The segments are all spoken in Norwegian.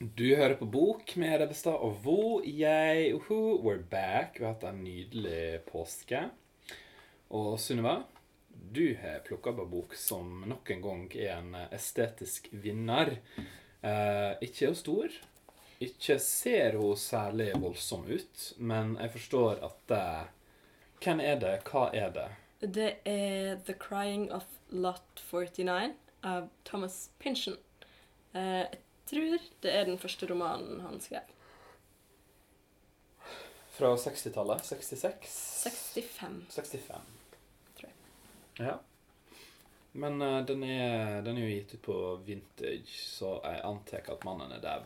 Du hører på Bok med Rebbestad og Vo. Jeg hun, we're back. Vi har hatt en nydelig påske. Og Sunniva, du har plukka opp en bok som nok en gang er en estetisk vinner. Eh, ikke er hun stor. Ikke ser hun særlig voldsom ut, men jeg forstår at det Hvem er det? Hva er det? Det er The Crying of Lot 49 av Thomas Pynchon. Eh, jeg tror det er den første romanen han skrev. Fra 60-tallet? 66? 65. 65. Tror jeg. Ja. Men uh, den, er, den er jo gitt ut på vintage, så jeg antar at mannen er dau.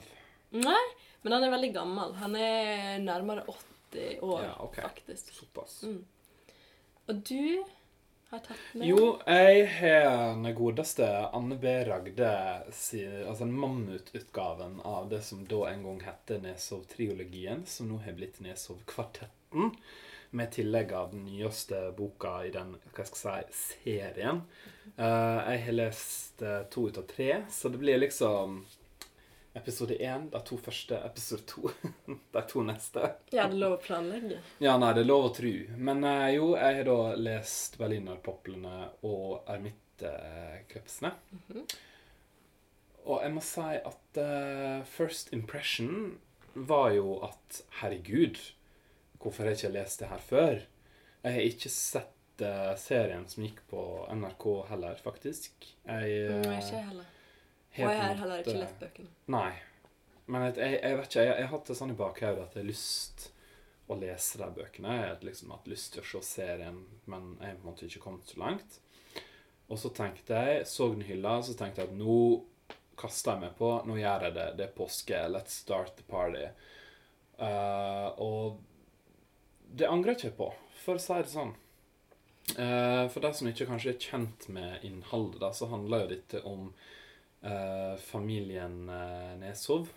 Nei, men han er veldig gammel. Han er nærmere 80 år, Ja, ok. faktisk. Såpass. Mm. Og du har tatt med Jo, jeg har den godeste Anne B. Ragde altså mammututgaven av det som da en gang het Nesov-triologien, som nå har blitt Nesov-kvartetten, med tillegg av den nyeste boka i den hva skal jeg si, serien. Eh, jeg har lest eh, to ut av tre, så det blir liksom episode én, de to første, episode to, de to neste. Ja, det er lov å planlegge. Ja, nei, det er lov å tro. Men eh, jo, jeg har da lest Berlinerpoplene og Ermittekrepsene. -hmm. Og jeg må si at uh, first impression var jo at herregud, hvorfor har jeg ikke lest det her før? Jeg har ikke sett uh, serien som gikk på NRK heller, faktisk. Jeg, Mm, eh, ikke heller. Har Og jeg har heller ikke lest bøkene. Nei. Men jeg, jeg, vet ikke, jeg, jeg har hatt det sånn i bakhodet at jeg har lyst å lese de bøkene. Jeg har liksom hatt lyst til å se serien, men jeg har på en måte ikke kommet så langt. Og så tenkte jeg, så den hylla, så tenkte jeg at nå kaster jeg meg på. Nå gjør jeg det. Det er påske. Let's start the party. Uh, og det angrer jeg ikke på, for å si det sånn. Uh, for de som ikke kanskje er kjent med innholdet, da, så handler jo dette om eh, familien eh, Neshov,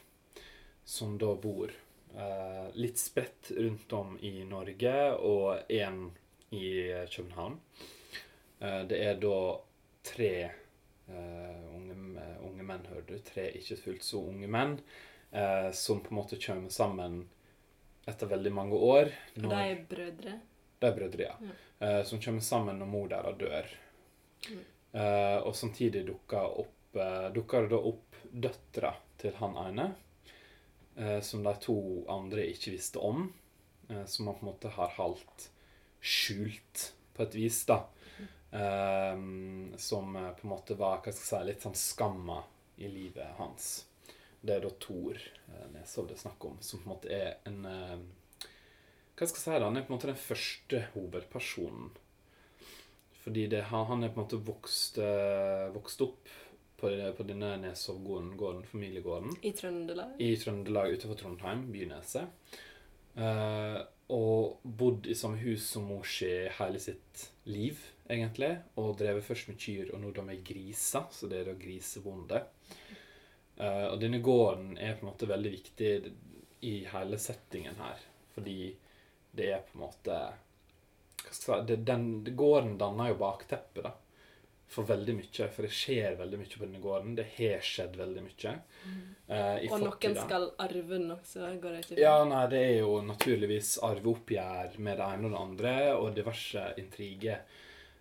som da bor eh, litt spredt rundt om i Norge, og én i København. Eh, det er da tre eh, unge, unge menn, hører du. Tre ikke fullt så unge menn, eh, som på en måte kommer sammen etter veldig mange år. Og de er brødre. De er brødre, ja. Ja. Som kommer sammen når mor deres dør. Mm. Og samtidig dukker, opp, dukker det da opp døtre til han ene, eh, som de to andre ikke visste om. Eh, som han på en måte har halvt skjult, på et vis, da. Eh, som eh, på en måte var hva skal jeg si, litt sånn skamma i livet hans. Det er da Thor eh, Neshov det er snakk om, som på en måte er en eh, hva skal jeg si da, Han er på en måte den første hovedpersonen. Fordi det, han, er på en måte vokst, eh, vokst opp på, på denne Neshovgården, gården, familiegården, I Trøndelag. i Trøndelag utenfor Trondheim, Byneset. Uh, og bodd i samme hus som mor si hele sitt liv, egentlig. Og drevet først med kyr, og nå da med griser, så det er da grisebonde. Uh, og denne gården er på en måte veldig viktig i hele settingen her, fordi det er på en måte hva skal jeg si, det, den, Gården danner jo bakteppet da, for veldig mye. For det skjer veldig mye på denne gården. Det har skjedd veldig mye. eh, i Og noen skal arve den også, går det ikke? Ja, nei, det er jo naturligvis arveoppgjør med det ene og det andre, og diverse intriger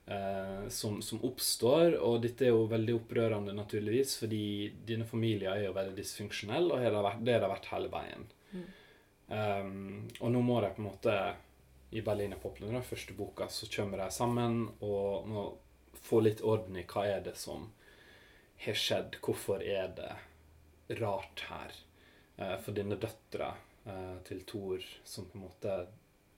eh, som, som oppstår. Og dette er jo veldig opprørende, naturligvis, fordi dine familier er jo veldig dysfunksjonelle, og det har vært, det har vært hele veien. Mm. Um, og nå må de på en måte I Berlinerpoplene, den første boka, så kommer de sammen og må få litt orden i hva er det som har skjedd. Hvorfor er det rart her? Eh, for denne døtra eh, til Thor, som på en måte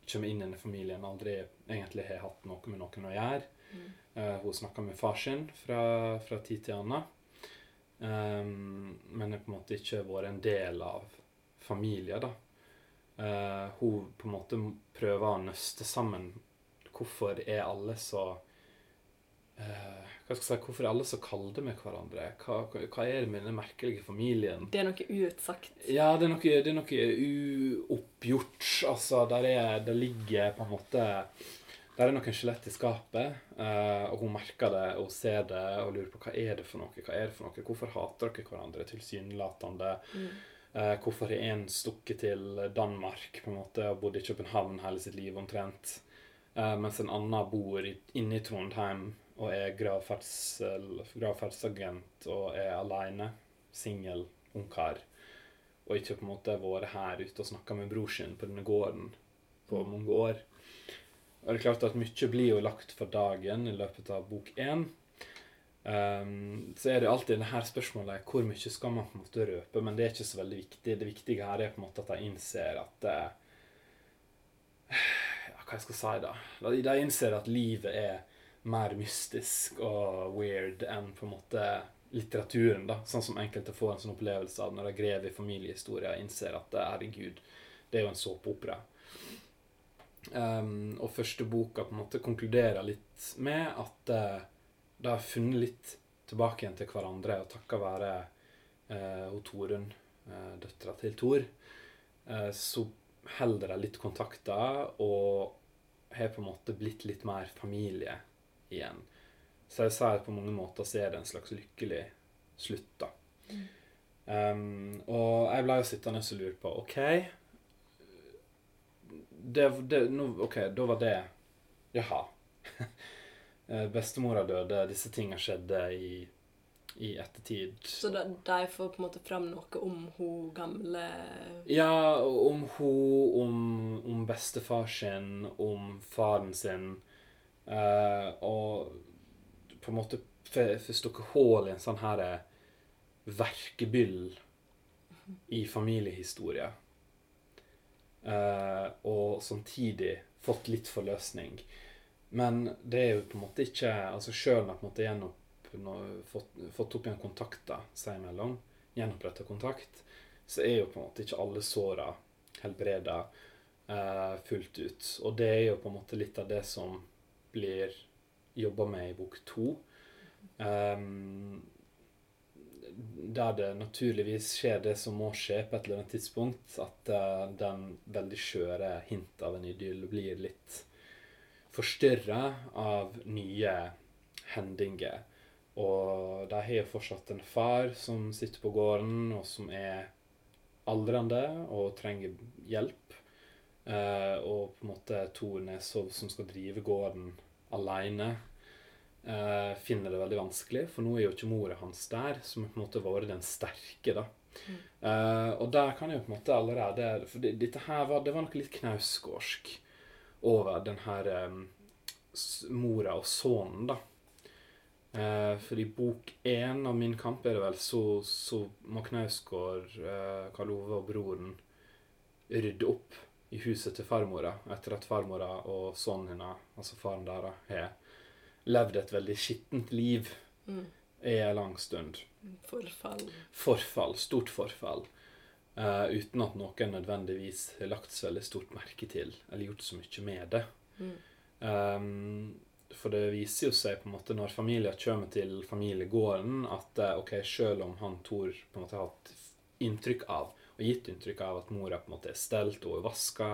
kommer inn i denne familien, aldri egentlig har hatt noe med noen å gjøre. Mm. Eh, hun snakker med far sin fra, fra tid til annen. Um, men har på en måte ikke vært en del av familien, da. Uh, hun på en måte prøver å nøste sammen hvorfor er alle så hva skal jeg si, Hvorfor er alle så kalde med hverandre? Hva, hva, er det med den merkelige familien? Det er noe uutsagt. Ja, det er noe, det er noe uoppgjort. Altså, der, er, der ligger på en måte Der er noen skjelett i skapet, eh, og hun merker det og ser det og lurer på hva er det for noe. Hva er det for noe? Hvorfor hater dere hverandre tilsynelatende? Mm. Eh, hvorfor har en stukket til Danmark på en måte, og bodd i København hele sitt liv omtrent, eh, mens en annen bor inne i Trondheim og er gravferdsagent og er alene, singel, ungkar, og ikke på en måte vært her ute og snakka med bror sin på denne gården på mange år. Og det er klart at mye blir jo lagt for dagen i løpet av bok én. Um, så er det alltid det her spørsmålet hvor mye skal man på en måte røpe, men det er ikke så veldig viktig. Det viktige her er på en måte at de innser at eh, ja, Hva jeg skal si, da? De innser at livet er mer mystisk og weird enn på en måte litteraturen. da, Sånn som enkelte får en sånn opplevelse av når de graver i familiehistorier og innser at eh, herregud, det er jo en såpeopera. Um, og første boka på en måte konkluderer litt med at uh, de har funnet litt tilbake igjen til hverandre, og takket være uh, Torunn, uh, døtra til Tor, uh, så holder de litt kontakter og har på en måte blitt litt mer familie igjen. Så jeg sier at på mange måter så er det en slags lykkelig slutt, da. Mm. Um, og jeg ble jo sittende og lure på OK det, det, no, OK, da var det Jaha. Eh, bestemora døde, disse tingene skjedde i, i ettertid. Så de, de får på en måte fram noe om hun gamle Ja, om hun, om, om bestefar sin, om faren sin. Uh, og på en måte forstukke hull i en sånn her eh, verkebyll i familiehistorie. Uh, og samtidig fått litt forløsning. Men det er jo på en måte ikke altså Sjøl om jeg gjenopp, fått, fått opp igjen kontakter seg imellom, gjenoppretta kontakt, så er jo på en måte ikke alle såra helbreda uh, fullt ut. Og det er jo på en måte litt av det som blir jobba med i bok to. Um, der det naturligvis skjer det som må skje på et eller annet tidspunkt, at uh, den veldig skjøre hint av en idyll blir litt forstyrra av nye hendinger. Og de har jo fortsatt en far som sitter på gården, og som er aldrende og trenger hjelp. Uh, og på en måte to Nesov som skal drive gården aleine uh, finner det veldig vanskelig, for nå er jo ikke mora hans der, som på en måte har vært den sterke. da. Mm. Uh, og der kan jeg på en måte allerede For det, dette her var, det var noe litt knausgårdsk over den her um, mora og sønnen, da. Uh, for i bok én av Min kamp er det vel så, så må Knausgård, Karl Ove og broren rydde opp i huset til farmora etter at farmora og sønnen hennes, altså faren deres, har levd et veldig skittent liv mm. i en lang stund. Forfall. Forfall. Stort forfall. Uh, uten at noen nødvendigvis har lagt så veldig stort merke til eller gjort så mye med det. Mm. Um, for det viser jo seg på en måte når familier kommer til familiegården, at uh, ok, selv om han Tor på en måte har hatt inntrykk av, og gitt inntrykk av at mora på en måte er stelt og er vaska,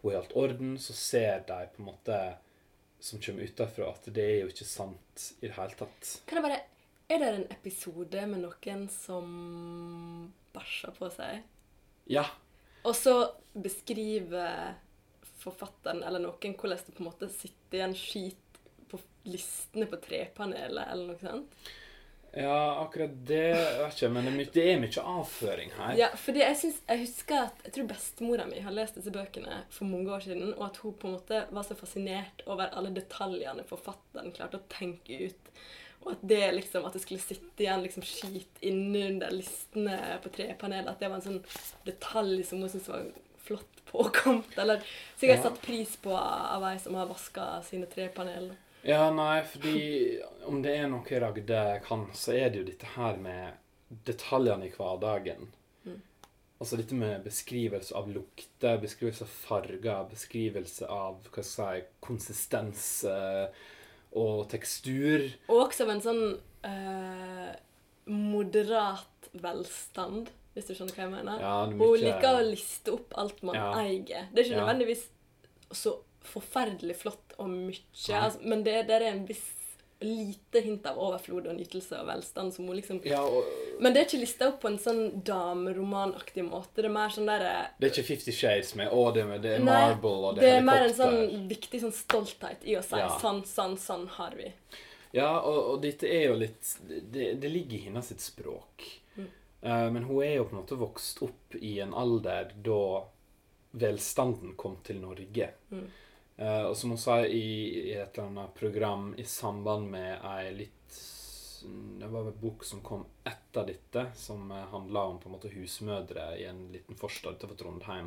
hun i alt orden, så ser de på en måte som kommer utafra, at det er jo ikke sant i det hele tatt. Kan jeg bare Er det en episode med noen som bæsjer på seg? Ja. Og så beskriver forfatteren eller noen hvordan det på en måte sitter igjen skit på listene på trepanelet, eller noe sånt? Ja, akkurat det vet ikke, men det er, mye, det er mye avføring her. Ja, fordi jeg, synes, jeg husker at jeg tror bestemora mi har lest disse bøkene for mange år siden, og at hun på en måte var så fascinert over alle detaljene forfatteren klarte å tenke ut. Og at det liksom, at det skulle sitte igjen liksom skit innunder listene på trepanelet, at det var en sånn detalj som hun syntes var flott påkomt, eller sikkert ja. satt pris på av ei som har vaska sine trepaneler. Ja, nei, fordi om det er noe Ragde kan, så er det jo dette her med detaljene i hverdagen. Mm. Altså dette med beskrivelse av lukter, beskrivelse av farger, beskrivelse av hva skal jeg si, konsistens uh, og tekstur. Og også av en sånn eh, moderat velstand, hvis du skjønner hva jeg mener. Ja, Hun liker å liste opp alt man ja. eier. Det er ikke nødvendigvis så forferdelig flott og mye, altså, men det, det, er en viss lite hint av overflod og nytelse og velstand. som hun liksom... Ja, og Men det er ikke lista opp på en sånn dameromanaktig måte. Det er mer sånn derre det er ikke Fifty Shades med å, det, det er marble og det det er er mer en sånn viktig sånn stolthet i å si Ja. sånn, sånn, sånn har vi. Ja, og, og dette er jo litt Det, det ligger i hennes sitt språk. Mm. Uh, men hun er jo på en måte vokst opp i en alder da velstanden kom til Norge. Mm. Eh, og som hun sa i, i et eller annet program i samband med ei litt Det var en bok som kom etter dette, som uh, handla om på en måte husmødre i en liten forstad utenfor Trondheim.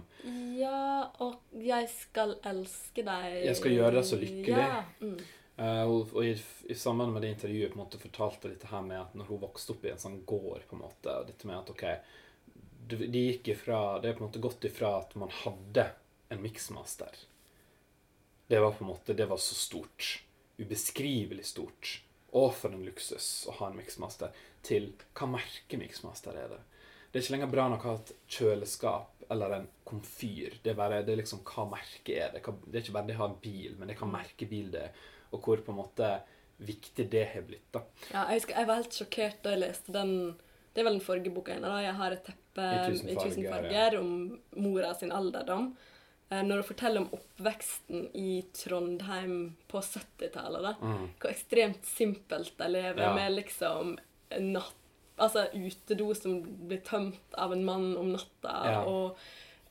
Ja, og jeg skal elske deg Jeg skal gjøre deg så lykkelig. Ja. Mm. Uh, og og i, i samband med det intervjuet på en måte fortalte dette her med at når hun vokste opp i en sånn gård på en måte, og dette med at ok, det, de gikk ifra, det er på en måte gått ifra at man hadde en miksmaster. Det var på en måte, det var så stort. Ubeskrivelig stort. Å, for en luksus å ha en miksmaster. Til hva merke miksmaster er det? Det er ikke lenger bra nok å ha et kjøleskap eller en komfyr. Det er bare det er liksom hva merke er det. Det er ikke bare det å ha en bil, men det er hva merke bil det er. Og hvor på en måte viktig det har blitt. da. Ja, jeg husker jeg var helt sjokkert da jeg leste den Det er vel den forrige boka hennes. 'Jeg har et teppe I tusen i tusen farger, ja. om mora sin alderdom. Eh, Når du forteller om oppveksten i Trondheim på 70-tallet. Mm. Hvor ekstremt simpelt de lever, Ja. med liksom natt Altså utedo som blir tømt av en mann om natta, Ja. og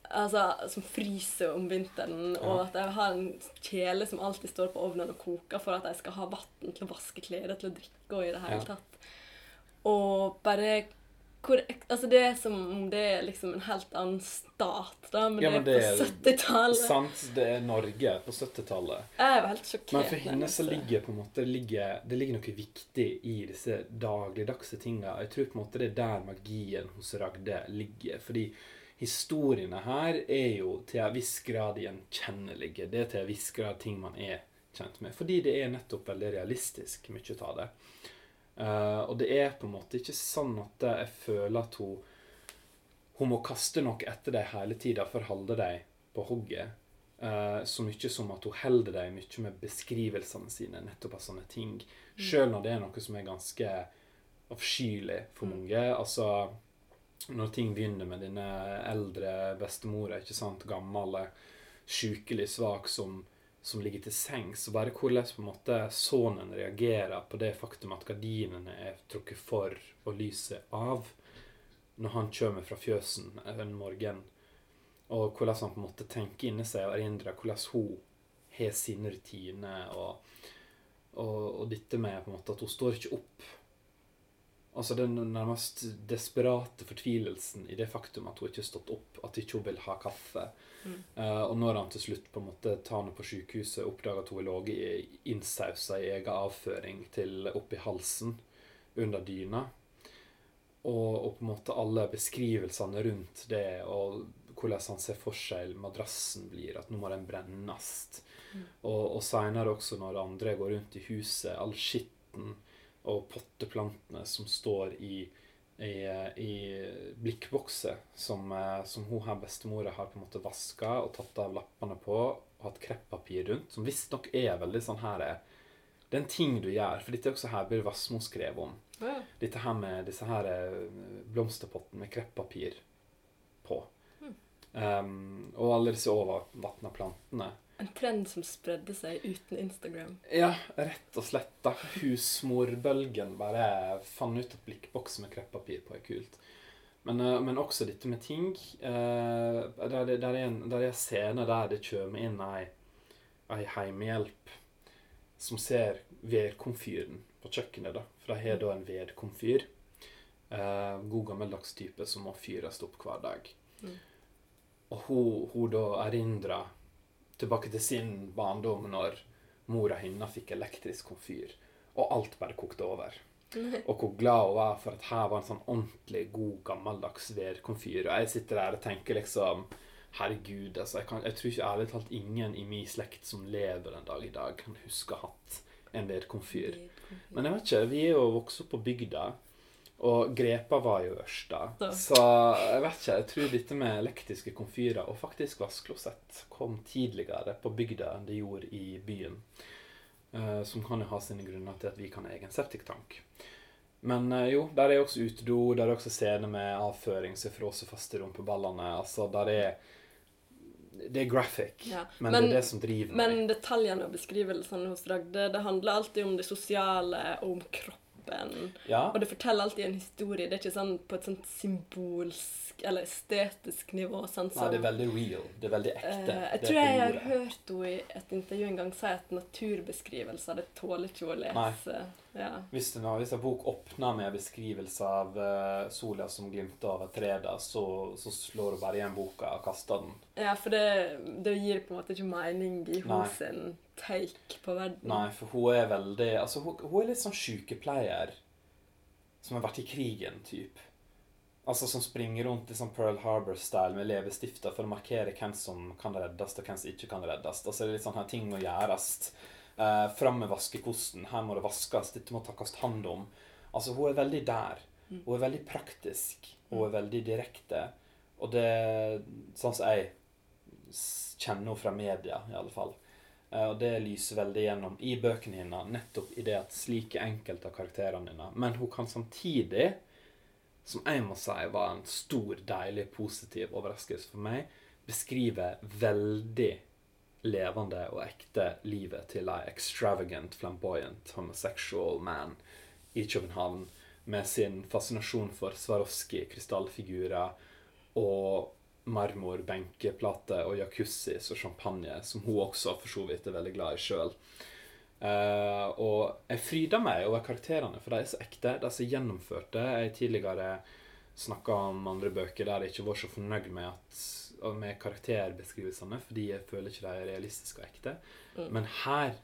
altså, som fryser om vinteren, og at de har en kjele som alltid står på ovnen og koker for at de skal ha vann til å vaske klær til å drikke og i det hele tatt. Og bare hvor, altså Det er som om det er liksom en helt annen stat, da, men Ja, det er på er- 70-tallet. Sant, det er Norge på 70-tallet. Jeg var helt sjokkert. Men for henne så ligger på en måte ligger, det ligger noe viktig i disse dagligdagse tinga. Jeg tror på en måte det er der magien hos Ragde ligger. Fordi historiene her er jo til en viss grad gjenkjennelige. Det er til en viss grad ting man er kjent med. Fordi det er nettopp veldig realistisk, mye av det. Eh, og det er på en måte ikke sånn at jeg føler at hun hun må kaste noe etter dem hele tida for å holde dem på hogget. Uh, så mye som at hun holder dem mye med beskrivelsene sine nettopp av sånne ting. Sjøl når det er noe som er ganske avskyelig for mange. Altså når ting begynner med denne eldre bestemora, ikke sant, gammel, sjukelig svak som, som ligger til sengs, og bare hvordan på en måte sønnen reagerer på det faktum at gardinene er trukket for og lyset av når han kommer fra fjøsen en morgen, og hvordan han på en måte tenker inni seg og erindrer hvordan hun har sine rutiner, og, og, og dette med på en måte at hun står ikke opp. Altså den nærmest desperate fortvilelsen i det faktum at hun ikke har stått opp, at ikke hun vil ha kaffe. Eh, og når han til slutt på en måte tar henne på sykehuset, oppdager at hun har ligget innsausa i egen avføring til oppi halsen under dyna. Og, og på en måte alle beskrivelsene rundt det, og hvordan han ser for seg madrassen blir, at nå må den brennes. Og, og seinere også når andre går rundt i huset, all skitten og potteplantene som står i, i, i blikkbokser som, eh, som hun her bestemora har på en måte vaska og tatt av lappene på og hatt kreppapir rundt, som visstnok er veldig sånn her eh, Det er en ting du gjør, for dette er også her Bjørn Wassmo skrev om. Ja. Dette her med disse her eh, blomsterpottene med kreppapir på. Um, og alle disse overvatna plantene. En trend som spredde seg uten Instagram. Ja, rett og slett. da. Husmorbølgen bare fant ut at blikkbokser med kreppapir på er kult. Men, eh, men også dette med ting. eh, der, der, er en, der er scene der det kommer inn ei, ei heimehjelp som ser vedkomfyren på kjøkkenet. da. For de har da en vedkomfyr. Eh, god gammeldags type som må fyres opp hver dag. Mm. Og hun, hun da erindrer tilbake til sin barndom når mora hennes fikk elektrisk komfyr, og alt bare kokte over. Og hvor glad hun var for at her var en sånn ordentlig god, gammeldags vedkomfyr. Og jeg sitter der og tenker liksom Herregud, altså. Jeg, kan, jeg tror ikke ærlig talt ingen i min slekt som lever den dag i dag, kan huske å ha hatt en vedkomfyr. Men jeg vet ikke, vi er jo vokst opp på bygda. Og Grepa var jo Ørsta. Så jeg vet ikke, jeg tror dette med elektriske komfyrer og faktisk vaskeklosett kom tidligere på bygda enn det gjorde i byen. Uh, som kan jo ha sine grunner til at vi kan ha egen septiktank. Men uh, jo, der er også utedo, der er også scener med avføring som fråser fast i rumpeballene. Altså, der er Det er graphic, Ja. men, Men- det er det som driver meg. Men detaljene og beskrivelsene hos Ragde, det handler alltid om det sosiale og om kroppen. Ja, Og det forteller alltid en historie. Det er ikke sånn på et sånt symbolsk eller estetisk nivå. sånn Nei, det er veldig real. Det er veldig ekte. Uh, jeg tror jeg har hørt henne i et intervju en gang si at naturbeskrivelser det tåler ikke å lese. Ja. Hvis, en bok åpner med beskrivelse av uh, sola som glimter over trærne, så, så slår hun bare igjen boka og kaster den. ja, for det, det gir på en måte ikke mening i hennes take på verden. Nei, for hun er veldig Altså, hun, hun er litt sånn sykepleier som har vært i krigen, typ. Altså som springer rundt i sånn Pearl Harbor-style med leppestifter for å markere hvem som kan reddes, og hvem som ikke kan reddes. Altså det er litt sånn her ting må gjøres. Eh, fram med vaskekosten. Her må det vaskes. Dette må takkes hånd om. Altså, hun er veldig der. Hun er veldig praktisk. Hun er veldig direkte. Og det Sånn som jeg kjenner henne fra media, i alle fall. Eh, Og det lyser veldig gjennom i bøkene hennes, nettopp i det at slike enkelte av karakterene hennes Men hun kan samtidig, som jeg må si var en stor, deilig, positiv overraskelse for meg, beskrive veldig levende og ekte livet til en extravagant, flamboyant, homosexual man i København med sin fascinasjon for Swarovski, krystallfigurer og marmor, benkeplate og jacuzzis og champagne, som hun også for så vidt er veldig glad i sjøl. og jeg fryder meg over karakterene, for de er så ekte, de er så gjennomførte. Jeg tidligere snakka om andre bøker der jeg ikke var så fornøyd med, at, med karakterbeskrivelsene, fordi jeg føler ikke de er realistiske og ekte. Men her,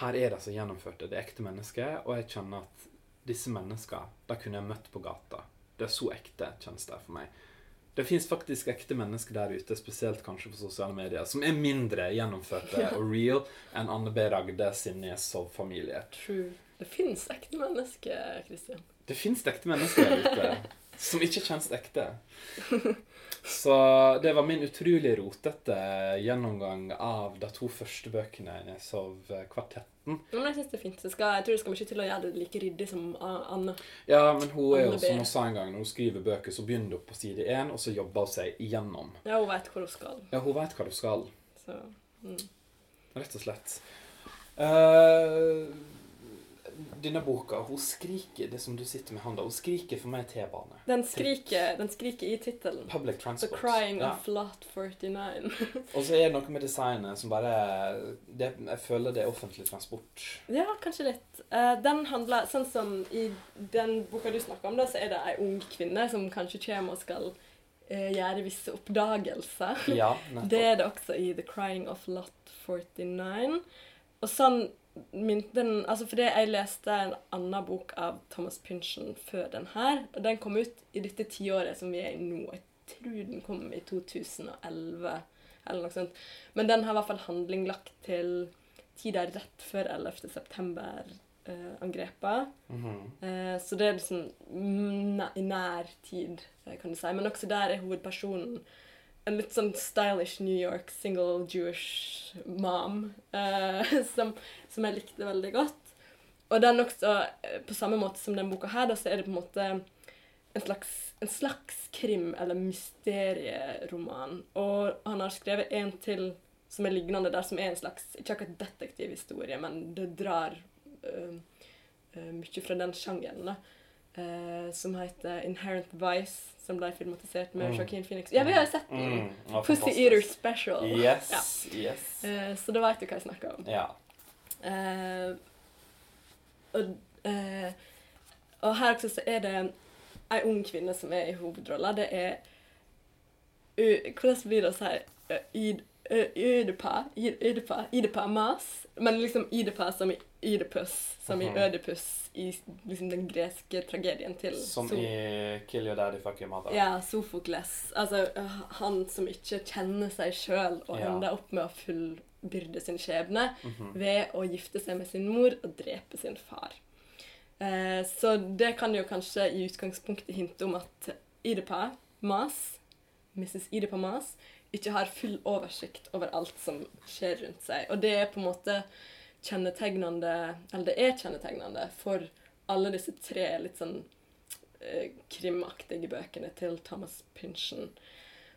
her er de så gjennomførte. Det er ekte mennesker, og jeg kjenner at disse menneskene, de kunne jeg møtt på gata. Det er så ekte, kjennes det for meg. Det fins faktisk ekte mennesker der ute, spesielt kanskje på sosiale medier, som er mindre gjennomførte og real enn Anne B. Ragde sin Nesov-familie. True. Det fins ekte mennesker, Christian. Det fins ekte mennesker der ute som ikke kjennes ekte. Så det var min utrolig rotete gjennomgang av de to første bøkene hennes av kvartetten. Men jeg synes det er fint. Så skal, jeg tror det skal mye til å gjøre det like ryddig som Anne. Ja, men hun er jo som hun sa en gang, når hun skriver bøker, så begynner hun på side én, og så jobber hun seg igjennom. Ja, hun vet hvor hun skal. Ja, hun veit hva hun skal. Så mm. Rett og slett. Eh, denne boka, hun skriker det som du sitter med i hånda, hun skriker for meg T-bane. den, den skriker i tittelen. Public Transport. The. Crying Ja. of Lot 49. Og så er det noe med designet som bare det, Jeg føler det er offentlig transport. ja, kanskje litt. Eh, den handler Sånn som i den boka du snakker om, da, så er det ei ung kvinne som kanskje kommer og skal eh, gjøre visse oppdagelser. Ja. Det er det også i The Crying of Lot 49. Og sånn min, den, altså Fordi jeg leste en annen bok av Thomas Pynchon før den her. Og den kom ut i dette tiåret som vi er i nå. Jeg tror den kom i 2011 eller noe sånt. Men den har i hvert fall handling lagt til tida rett før 11. september-angrepet. -hmm. Eh, så det er liksom i nær tid, eh, kan du si. Men også der er hovedpersonen en litt sånn stylish New York single Jewish mom uh, som, som jeg likte veldig godt. Og den også, eh, på samme måte som den boka her, da, så er det på en måte en slags, en slags krim- eller mysterieroman. Og han har skrevet en til som er lignende der, som er en slags Ikke akkurat detektivhistorie, men det drar uh, uh, mye fra den sjangeren. da. Eh, som heter 'Inherent Vice', som ble filmatisert med Mm. Joaquin Phoenix. Ja, vi har sett den! Mm, ja, Pussy. Eater Special. Yes, yes. Eh, så da veit du hva jeg snakker om. Ja. Eh, og, eh, og her også så er det ei ung kvinne som er i hovedrolla. Det er uh, Hvordan blir det å si ø, id- ø, Ødepa? Id- Idepa Mas? Men liksom Idepa som i Ødipus, som i Mhm. Ødipus i liksom den greske tragedien til Som So- i Kill Your Daddy, Fuck Your Mother. ja, Sofokles. Altså han som ikke kjenner seg sjøl, og Ja. ender opp med å fullbyrde sin skjebne Mhm. ved å gifte seg med sin mor og drepe sin far. Eh, så det kan jo kanskje i utgangspunktet hinte om at Idepa Mas, Mrs. Idepa Mas, ikke har full oversikt over alt som skjer rundt seg. Og det er på en måte kjennetegnende Eller det er kjennetegnende for alle disse tre litt sånn eh, krimaktige bøkene til Thomas Pynchon.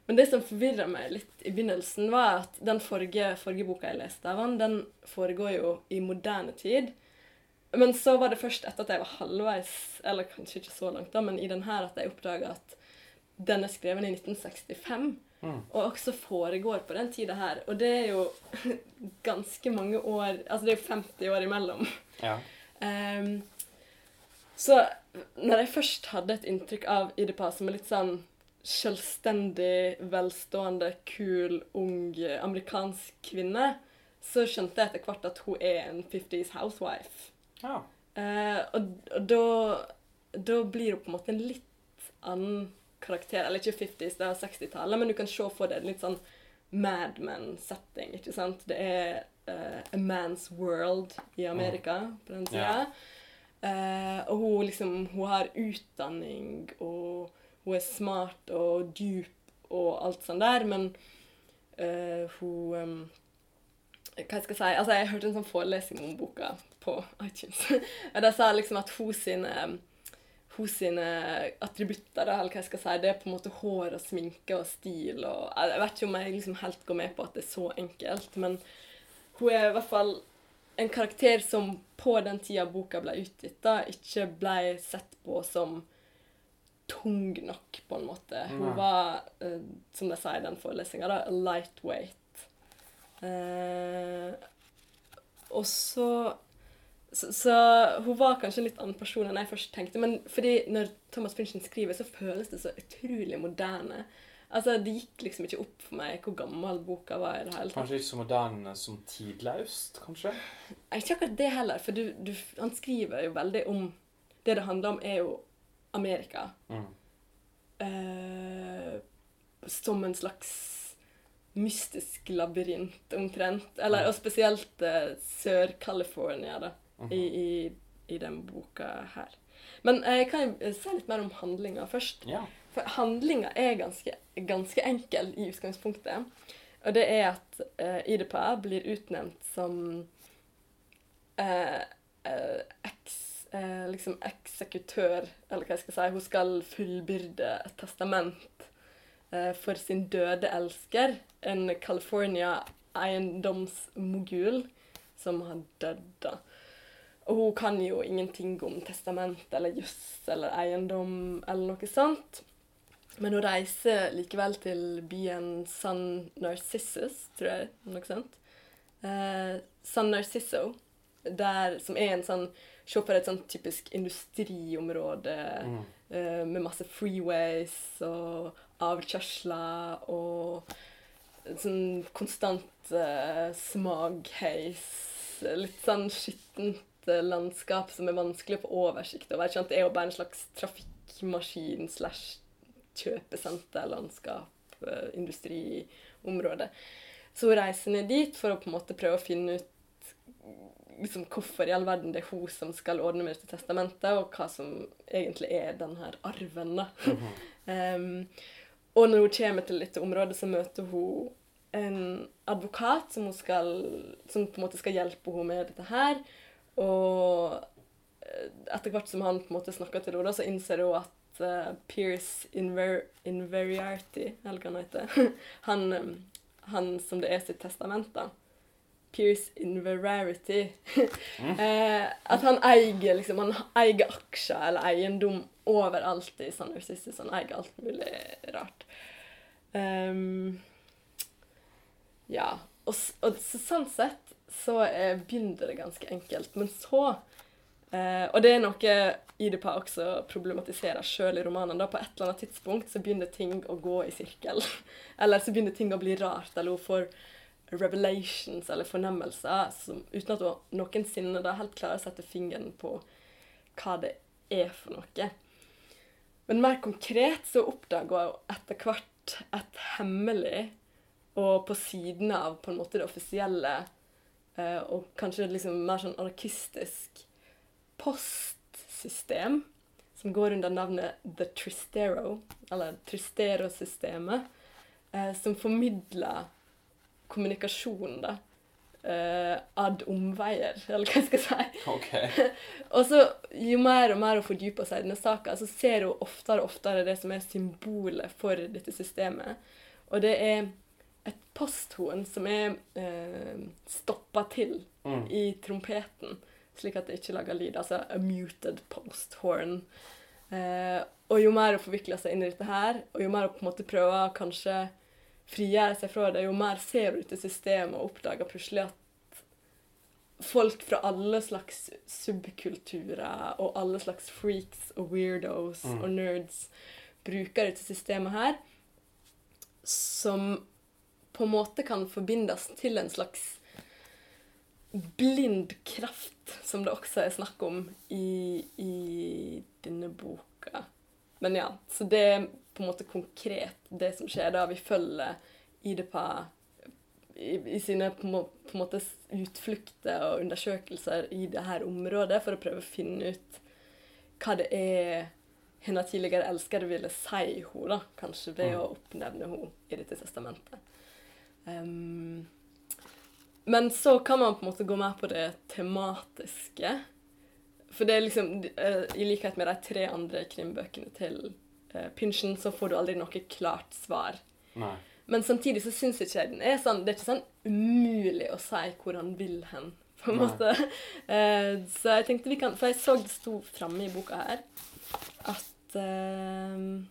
Men det som forvirra meg litt i begynnelsen, var at den forrige, forrige boka jeg leste av han, den foregår jo i moderne tid. Men så var det først etter at jeg var halvveis, eller kanskje ikke så langt, da, men i den her at jeg oppdaga at den er skrevet i 1965. Mm. Og også foregår på den tida her. Og det er jo ganske mange år Altså det er jo 50 år imellom. Ja. Um, så når jeg først hadde et inntrykk av Idipa som er litt sånn selvstendig, velstående, kul, ung amerikansk kvinne, så skjønte jeg etter hvert at hun er en 50s housewife. ja. Uh, og og da, da blir hun på en måte en litt annen karakter. Eller ikke 50s, det er 60-tallet, men du kan se for deg en litt sånn Mad Men-setting. ikke sant? Det er uh, a man's world i Amerika på den tida. Uh, og hun liksom Hun har utdanning, og hun er smart og dyp og alt sånt der, men uh, hun um, hva jeg skal si, altså Jeg hørte en sånn forelesning om boka på iTunes. og Der sa liksom at hun sine, hun sine attributter, da, eller hva jeg skal si, det er på en måte hår og sminke og stil. og Jeg vet ikke om jeg liksom helt går med på at det er så enkelt, men hun er i hvert fall en karakter som på den tida boka ble utgitt, da, ikke ble sett på som tung nok, på en måte. Hun var, eh, som de sier i den forelesninga, lightweight. Eh, og så, så Så hun var kanskje en litt annen person enn jeg først tenkte. Men fordi når Thomas Finchen skriver, så føles det så utrolig moderne. Altså, Det gikk liksom ikke opp for meg hvor gammel boka var. i det hele tatt. Kanskje ikke så moderne som tidløst, kanskje? Ikke akkurat det heller, for du, du, han skriver jo veldig om Det det handler om, er jo Amerika. Mm. Eh, som en slags mystisk labyrint, omtrent. Eller, og spesielt eh, Sør-California, da. I, i, i den boka her. Men eh, jeg kan si litt mer om handlinga først. Ja. For handlinga er ganske, ganske enkel i utgangspunktet. Og det er at uh, Idipa blir utnevnt som eh, eh, eks, eh, liksom eksekutør, eller hva jeg skal si. Hun skal fullbyrde et testament eh, for sin døde elsker, en California eiendomsmogul som har dødd. da. Og hun kan jo ingenting om testament eller juss eller eiendom eller noe sånt. Men hun reiser likevel til byen San Narcissus, tror jeg. Noe sånt. Eh, San Narciso, der, som er en sånn Se for et sånn typisk industriområde Mm. eh, med masse freeways og avkjørsler og sånn konstant eh, smagheis. Litt sånn skittent landskap som er vanskelig å få oversikt over. Det er jo bare en slags trafikkmaskin slash kjøpesenter, landskap, eh, industriområde. Så hun reiser ned dit for å på en måte prøve å finne ut liksom, hvorfor i all verden det er hun som skal ordne med dette testamentet, og hva som egentlig er den her arven. da. Mm -hmm. um, og når hun kommer til dette området, så møter hun en advokat som, skal, som på en måte skal hjelpe henne med dette her. Og eh, etter hvert som han på en måte snakker til henne, så innser hun at uh, Pierce Inver Inveriarty, eller hva han heter, han, han som det er sitt testament, da. Pierce Inverarity. uh, at han eier liksom, han eier aksjer eller eiendom overalt i San Narcissus. Han eier alt mulig rart. Um, ja. Og, og så, sånn sett så eh, begynner det ganske enkelt. Men så eh, Og det er noe Idipa også problematiserer sjøl i romanen. da På et eller annet tidspunkt så begynner ting å gå i sirkel. eller så begynner ting å bli rart. Eller hun får revelations eller fornemmelser som, uten at hun noensinne da helt klarer å sette fingeren på hva det er for noe. Men mer konkret så oppdager hun etter hvert et hemmelig og på siden av på en måte det offisielle og kanskje liksom mer sånn anarkistisk postsystem som går under navnet The Tristero, eller Tristero-systemet, eh, som formidler kommunikasjon da, eh, ad omveier, eller hva jeg skal si. Okay. Og så jo mer og mer hun fordyper seg i denne saka, så ser hun oftere og oftere det som er symbolet for dette systemet. Og det er et posthorn som er eh, stoppa til Mm. i trompeten, slik at det ikke lager lyd. Altså a muted posthorn. Eh, og jo mer hun forvikler seg inn i dette her, og jo mer hun på en måte prøver kanskje frigjøre seg fra det, jo mer ser hun ut i systemet og oppdager plutselig at folk fra alle slags subkulturer og alle slags freaks og weirdos Mm. og nerds bruker dette systemet her, som på en måte kan forbindes til en slags blind kraft, som det også er snakk om i, i denne boka. Men ja, så det er på en måte konkret det som skjer da. Vi følger Idepa i, i sine på, en må- på en måte utflukter og undersøkelser i det her området for å prøve å finne ut hva det er hennes tidligere elskede ville si henne, da, kanskje ved å oppnevne henne i dette testamentet. Ehm, men så kan man på en måte gå mer på det tematiske. For det er liksom, eh, i likhet med de tre andre krimbøkene til uh, Pynchen, så får du aldri noe klart svar. Nei. Men samtidig så syns ikke jeg den er sånn Det er ikke sånn umulig å si hvor han vil hen, på en Nei. måte. Uh, så jeg tenkte vi kan For jeg så det sto framme i boka her at ehm,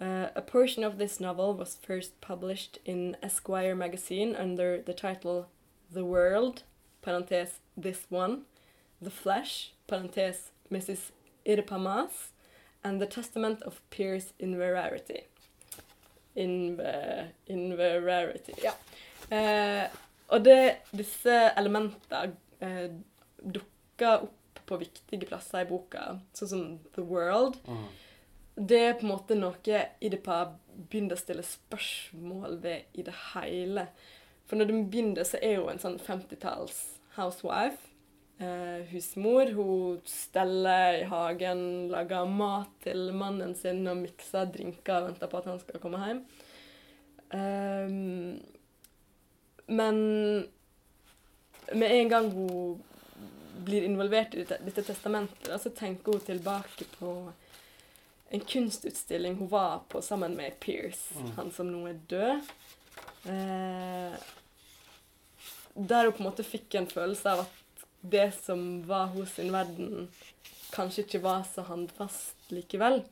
uh, A portion of this novel was first published in Esquire magazine under the title The World, parentes This One, The Flesh, parentes Mrs. Irpamas, and The Testament of Pierce Inverarity. Inver, inverarity, ja. Uh, og det, disse elementene uh, dukker opp på viktige plasser i boka, sånn som The World. Mm. Det er på en måte noe Idepa begynner å stille spørsmål ved i det hele. For når den begynner, så er hun en sånn 50-talls housewife. Eh, husmor. Hun steller i hagen, lager mat til mannen sin og mikser drinker og venter på at han skal komme hjem. Um, men med en gang hun blir involvert i dette, dette testamentet, så tenker hun tilbake på en kunstutstilling hun var på sammen med Pierce, Mm. han som nå er død. Eh, der hun på en måte fikk en følelse av at det som var hos sin verden, kanskje ikke var så handfast likevel.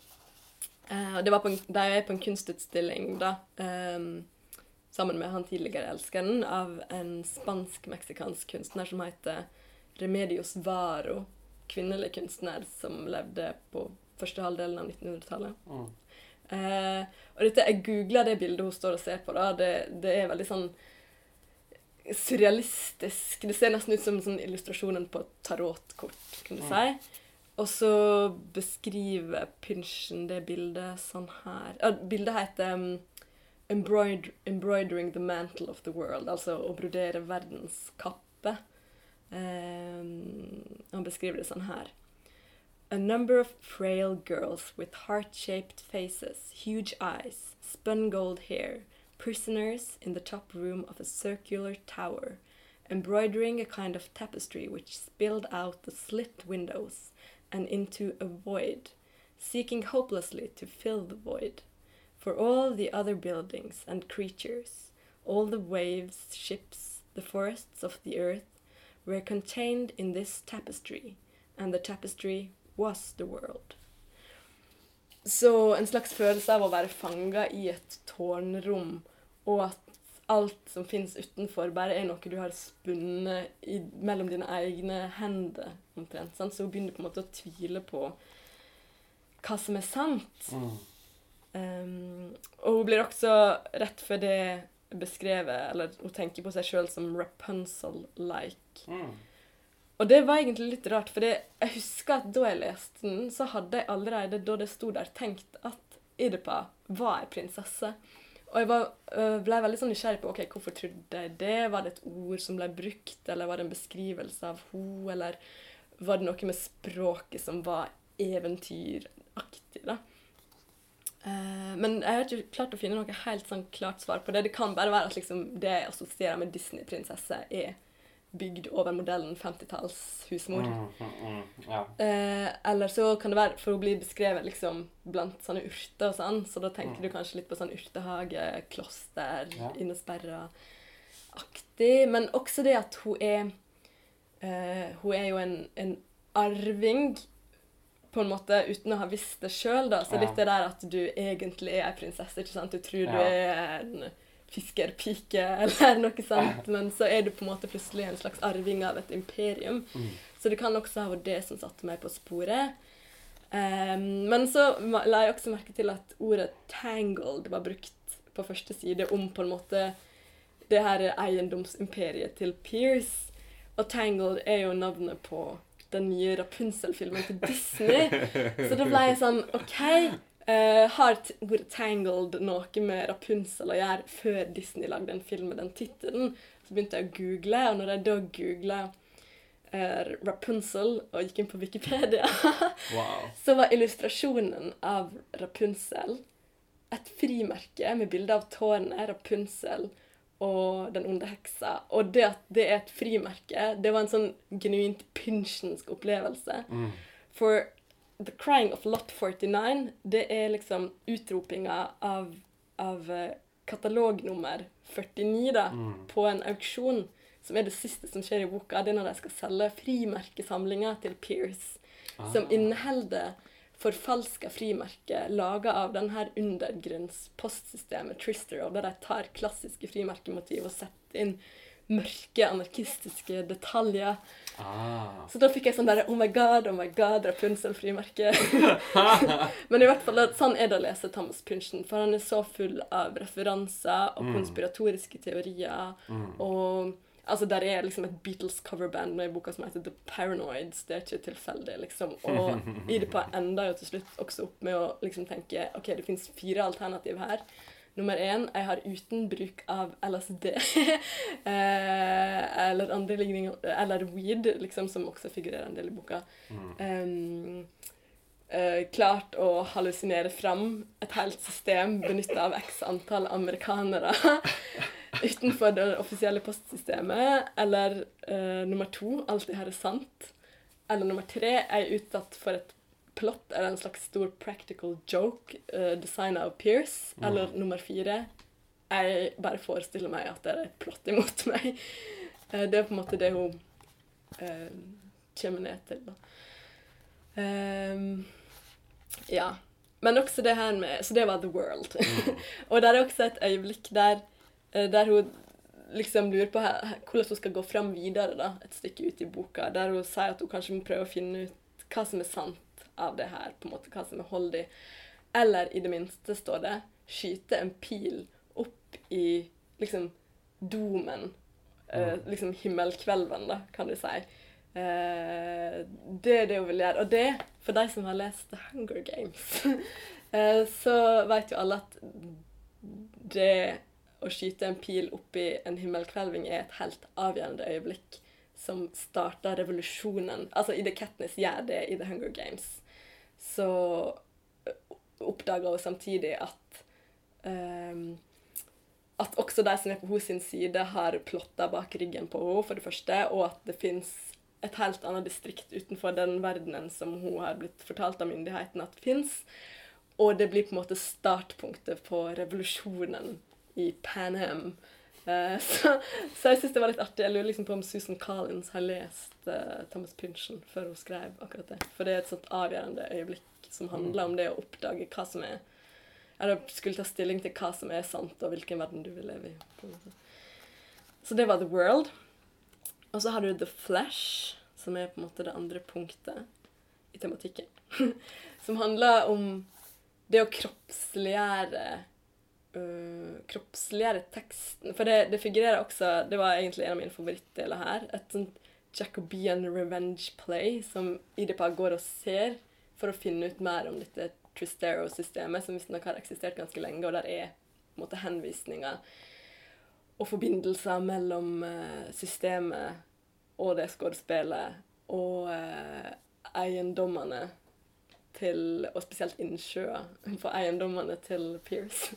Eh, og det var på en, De er på en kunstutstilling da, eh, sammen med han tidligere elskeren av en spansk-meksikansk kunstner som heter Remedios Varo. Kvinnelig kunstner som levde på første halvdelen av 1900-tallet. Mm. Eh, og dette, jeg googla det bildet hun står og ser på. da, Det, det er veldig sånn surrealistisk. Det ser nesten ut som sånn illustrasjonen på et tarotkort, kan du Mm. si. Og så beskriver Pynchen det bildet sånn her ja, Bildet heter um, Embroider, 'Embroidering the Mantle of the World', altså å brodere verdens kappe. Um, han beskriver det sånn her. A number of frail girls with heart-shaped faces, huge eyes, spun gold hair, prisoners in the top room of a circular tower, embroidering a kind of tapestry which spilled out the slit windows and into a void, seeking hopelessly to fill the void. For all the other buildings and creatures, all the waves, ships, the forests of the earth, were contained in this tapestry, and the tapestry was the world. Så en slags følelse av å være fanga i et tårnrom, og at alt som fins utenfor, bare er noe du har spunnet i, mellom dine egne hender, omtrent. Sant? Så hun begynner på en måte å tvile på hva som er sant. Mm. Um, og hun blir også rett før det beskrevet, eller hun tenker på seg sjøl som Rapunzel-like. Mm. Og det var egentlig litt rart, for jeg husker at da jeg leste den, så hadde jeg allerede da det sto der, tenkt at Idepa var ei prinsesse. Og jeg var, øh, ble veldig sånn nysgjerrig på ok, hvorfor trodde jeg det. Var det et ord som ble brukt, eller var det en beskrivelse av henne, eller var det noe med språket som var eventyraktig, da? Eh, men jeg har ikke klart å finne noe helt sånn klart svar på det. Det kan bare være at liksom, det jeg assosierer med Disney-prinsesse, er bygd over modellen 50-tallshusmor. Mm, mm, mm, ja. Eh, eller så kan det være for å bli beskrevet liksom blant sånne urter og sånn, så da tenker Mm. du kanskje litt på sånn urtehage, kloster, Ja. innesperra-aktig. Men også det at hun er eh, Hun er jo en, en arving, på en måte, uten å ha visst det sjøl, da. Så Ja. litt det der at du egentlig er ei prinsesse, ikke sant. Du tror du er en fiskerpike eller noe sånt, men så er du på en måte plutselig en slags arving av et imperium. Mm. Så det kan også ha vært det som satte meg på sporet. Um, men så la jeg også merke til at ordet 'tangled' var brukt på første side om på en måte det her eiendomsimperiet til Pierce. Og 'Tangled' er jo navnet på den nye Rapunzel-filmen til Disney. Så da ble jeg sånn OK. Eh, har t- 'Tangled' noe med Rapunzel å gjøre før Disney lagde en film med den tittelen? Så begynte jeg å google, og når jeg da googla uh, Rapunzel og gikk inn på Wikipedia, Wow. så var illustrasjonen av Rapunzel et frimerke med bilde av tårnet, Rapunzel og den onde heksa. Og det at det er et frimerke, det var en sånn genuint pynsjensk opplevelse. Mm. For The Crying of Lot 49, det er liksom utropinga av, av eh, katalognummer 49 da, Mm. på en auksjon, som er det siste som skjer i boka. Det er når de skal selge frimerkesamlinga til Pierce, som Ah. inneholder forfalska frimerker laga av den her undergrunnspostsystemet Tristero, der de tar klassiske frimerkemotiv og setter inn mørke, anarkistiske detaljer. Ah. Så da fikk jeg sånn der Oh my god, oh my god, Rapunzel-frimerke. Men i hvert fall, sånn er det å lese Thomas Pynchon, for han er så full av referanser og Mm. konspiratoriske teorier. Mm. Og altså, der er liksom et Beatles-coverband med i boka som heter The Paranoids. Det er ikke tilfeldig, liksom. Og Idippa ender jo til slutt også opp med å liksom tenke OK, det fins fire alternativ her. Nummer én jeg har uten bruk av LSD. eh, eller andre ligninger Eller weed, liksom, som også figurerer en del i boka. Mm. Eh, klart å hallusinere fram et helt system benytta av x antall amerikanere utenfor det offisielle postsystemet. Eller eh, nummer to alt det her er sant. Eller nummer tre jeg er utsatt for et plott er en slags stor practical joke uh, designa av Pierce. Mm. Eller nummer fire jeg bare forestiller meg at det er et plott imot meg. Uh, det er på en måte det hun uh, kommer ned til. Ehm, ja. Men også det her med Så det var The World. Mm. og det er også et øyeblikk der, eh, der hun liksom lurer på he- he- hvordan hun skal gå fram videre, da, et stykke ut i boka, der hun sier at hun kanskje må prøve å finne ut hva som er sant av det her, på en måte, hva som er holdig. Eller i det minste, står det, skyte en pil opp i liksom domen. Eh, liksom himmelkvelven, da, kan du si. Eh, det er det hun vil gjøre. Og det, for de som har lest The Hunger Games, eh, så vet jo alle at det å skyte en pil opp i en himmelkvelving er et helt avgjørende øyeblikk som starter revolusjonen. Altså, Ida Katniss gjør det i The Hunger Games. Så oppdager hun samtidig at um, at også de som er på hennes side, har plotta bak ryggen på henne, for det første, og at det fins et helt annet distrikt utenfor den verdenen som hun har blitt fortalt av myndighetene at fins. Og det blir på en måte startpunktet på revolusjonen i Panham. Eh, så, så jeg syns det var litt artig. Jeg lurer liksom på om Susan Collins har lest uh, Thomas Pynchon før hun skrev akkurat det. For det er et sånt avgjørende øyeblikk som handler om det å oppdage hva som er Eller skulle ta stilling til hva som er sant, og hvilken verden du vil leve i. Så det var The World. Og så har du The Flash, som er på en måte det andre punktet i tematikken. som handler om det å kroppsliggjøre øh, kroppsligere teksten. For det, det figurerer også Det var egentlig en av mine favorittdeler her. Et sånt Jacobean revenge play som Idipa går og ser for å finne ut mer om dette Tristero-systemet, som visstnok har eksistert ganske lenge, og der er på en måte henvisninger og forbindelser mellom eh, systemet og det skuespillet og eh, eiendommene til, og spesielt innsjøer, for eiendommene til Pierce.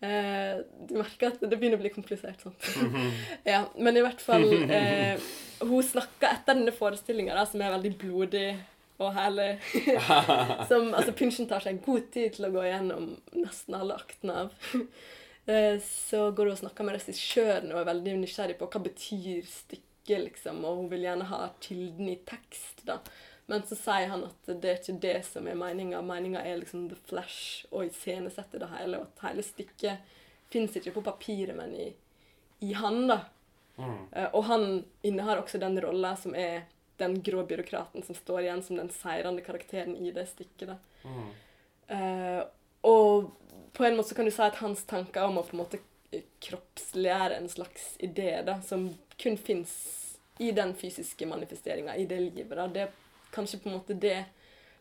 Eh, du merker at det begynner å bli komplisert. sant? ja, Men i hvert fall eh, Hun snakker etter denne forestillinga, som er veldig blodig og herlig. som, altså Pynchen tar seg god tid til å gå gjennom nesten alle aktene av. Eh, så går hun og snakker med regissøren og er veldig nysgjerrig på hva betyr stykket, liksom, og hun vil gjerne ha kilden i tekst. da. Men så sier han at det er ikke det som er meninga. Meninga er liksom the flash og iscenesette det hele. Og at hele stykket fins ikke på papiret, men i, i han, da. Mm. Eh, og han innehar også den rolla som er den grå byråkraten som står igjen som den seirende karakteren i det stykket. da. Mm. Uh, og på en måte så kan du si at hans tanker om å på en måte kroppsliggjøre en slags idé da, som kun fins i den fysiske manifesteringa, i det livet. da, det kanskje på en måte det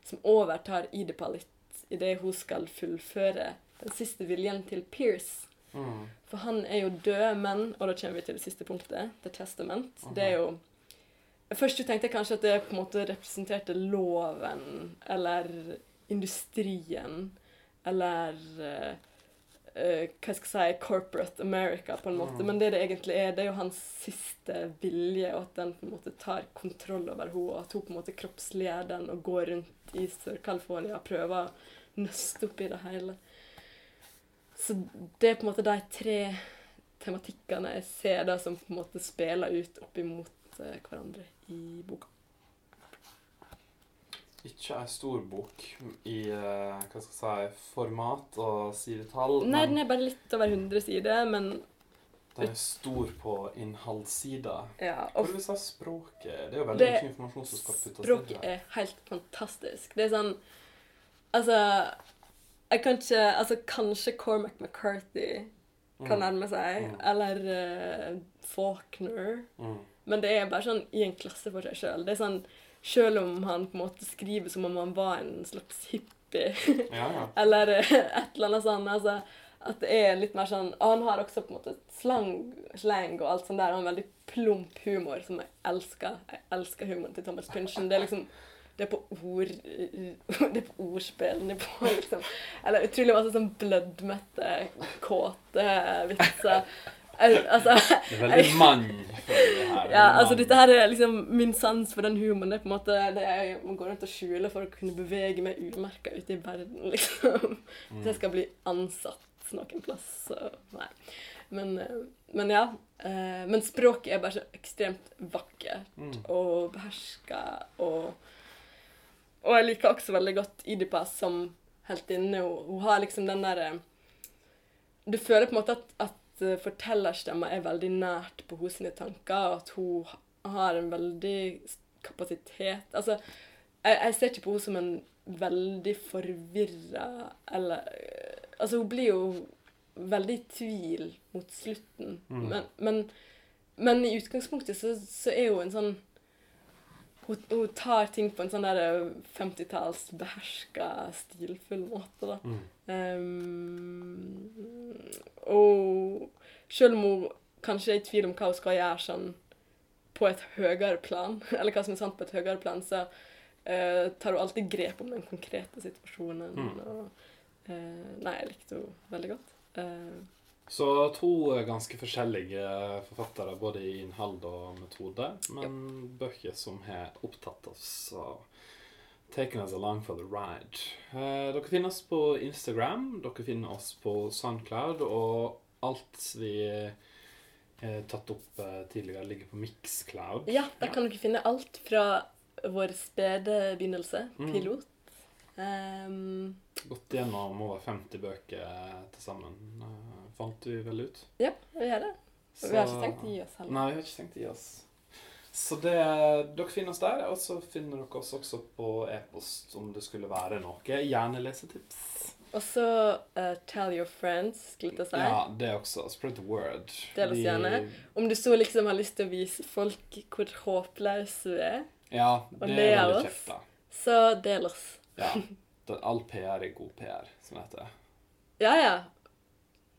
som overtar Idepa litt idet hun skal fullføre den siste viljen til Pierce. Mm. For han er jo død, men Og da kommer vi til det siste punktet. The Testament. Det er jo Først tenkte jeg kanskje at det på en måte representerte loven eller industrien eller eh, hva skal jeg si, corporate America, på en måte. Mm. Men det det egentlig er, det er jo hans siste vilje, og at den på en måte tar kontroll over henne, og at hun på en måte kroppsliggjør den og går rundt i Sør-California og prøver å nøste opp i det hele. Så det er på en måte de tre tematikkene jeg ser da som på en måte spiller ut opp imot eh, hverandre i boka. Ikke ei stor bok i eh, hva skal jeg si, format og sidetall. Nei, den er bare litt over 100 sider, men den er stor på innholdssida. ja, og vil du si språket? Det er jo veldig Det- mye informasjon som skal puttes inn Språket er helt fantastisk. Det er sånn Altså Jeg kan ikke Altså, kanskje Cormac McCarthy kan Mm. nærme seg, Mm. eller uh, Faulkner. Mm. Men det er bare sånn i en klasse for seg sjøl. Det er sånn Sjøl om han på en måte skriver som om han var en slags hippie, Ja, ja. eller et eller annet sånt. Altså, at det er litt mer sånn Han har også på en måte slang, slang og alt sånt der. Han har veldig plump humor, som jeg elsker. Jeg elsker humoren til Thomas Pynchon. Det er liksom det er på ord Det er på ordspillnivå, liksom. Eller utrolig masse sånn blødmette, kåte vitser. Altså Det er veldig mann. her. ja, altså Mann. dette her er liksom Min sans for den humoren det er på en måte det jeg må går rundt og skjuler for å kunne bevege meg umerka ute i verden, liksom. Hvis jeg skal bli ansatt noen plass, så nei. Men, eh, men ja. eh, Men språket er bare så ekstremt vakkert Mm. og beherska og Og jeg liker også veldig godt Idipa som heltinne. Hun, hun har liksom den derre Du føler på en måte at, at eh, fortellerstemma er veldig nært på hos sine tanker, og at hun har en veldig kapasitet Altså, jeg, jeg ser ikke på henne som en veldig forvirra eller eh, Altså, hun blir jo veldig i tvil mot slutten, Mm. men, men, men i utgangspunktet så, så er hun en sånn hun, hun tar ting på en sånn der 50-talls beherska, stilfull måte, da. Mm. Um, og selv om hun kanskje er i tvil om hva hun skal gjøre sånn på et høyere plan, eller hva som er sant på et høyere plan, så uh, tar hun alltid grep om den konkrete situasjonen. Mm. Og, uh, nei, jeg likte henne veldig godt. Eh, Så to ganske forskjellige forfattere, både i innhold og metode, men bøker som har opptatt oss og taken us along for the ride. Eh, dere finner oss på Instagram, dere finner oss på Soundcloud, og alt vi har tatt opp eh, tidligere, ligger på Mixcloud. ja, der kan dere finne alt fra vår spede begynnelse, Mm. pilot. Um, Gått gjennom over 50 bøker til sammen, eh, fant vi vel ut. ja, vi gjør det. Og vi har ikke tenkt å gi oss heller. Nei, vi har ikke tenkt å gi oss. Så det, dere finner oss der, og så finner dere oss også på e-post om det skulle være noe. Gjerne lesetips. Og så uh, tell your friends, skulle jeg si. Ja, det også. Spread the word. Del oss gjerne. Om du så liksom har lyst til å vise folk hvor håpløs du er, Ja, Og det le er veldig oss. kjekt, da. så del oss. Ja. All PR er god PR, som det heter. Ja, ja.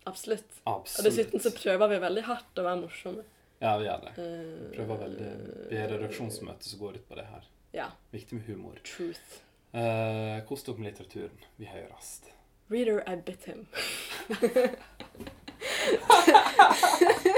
Absolutt. Og Absolutt. dessuten så prøver vi veldig hardt å være morsomme. Ja, vi gjør det. Vi Prøver veldig. Vi er redaksjonsmøte som går ut på det her. Ja. Viktig med humor. Truth. Uh, Kos dere med litteraturen. Vi høres. Reader, I bit him.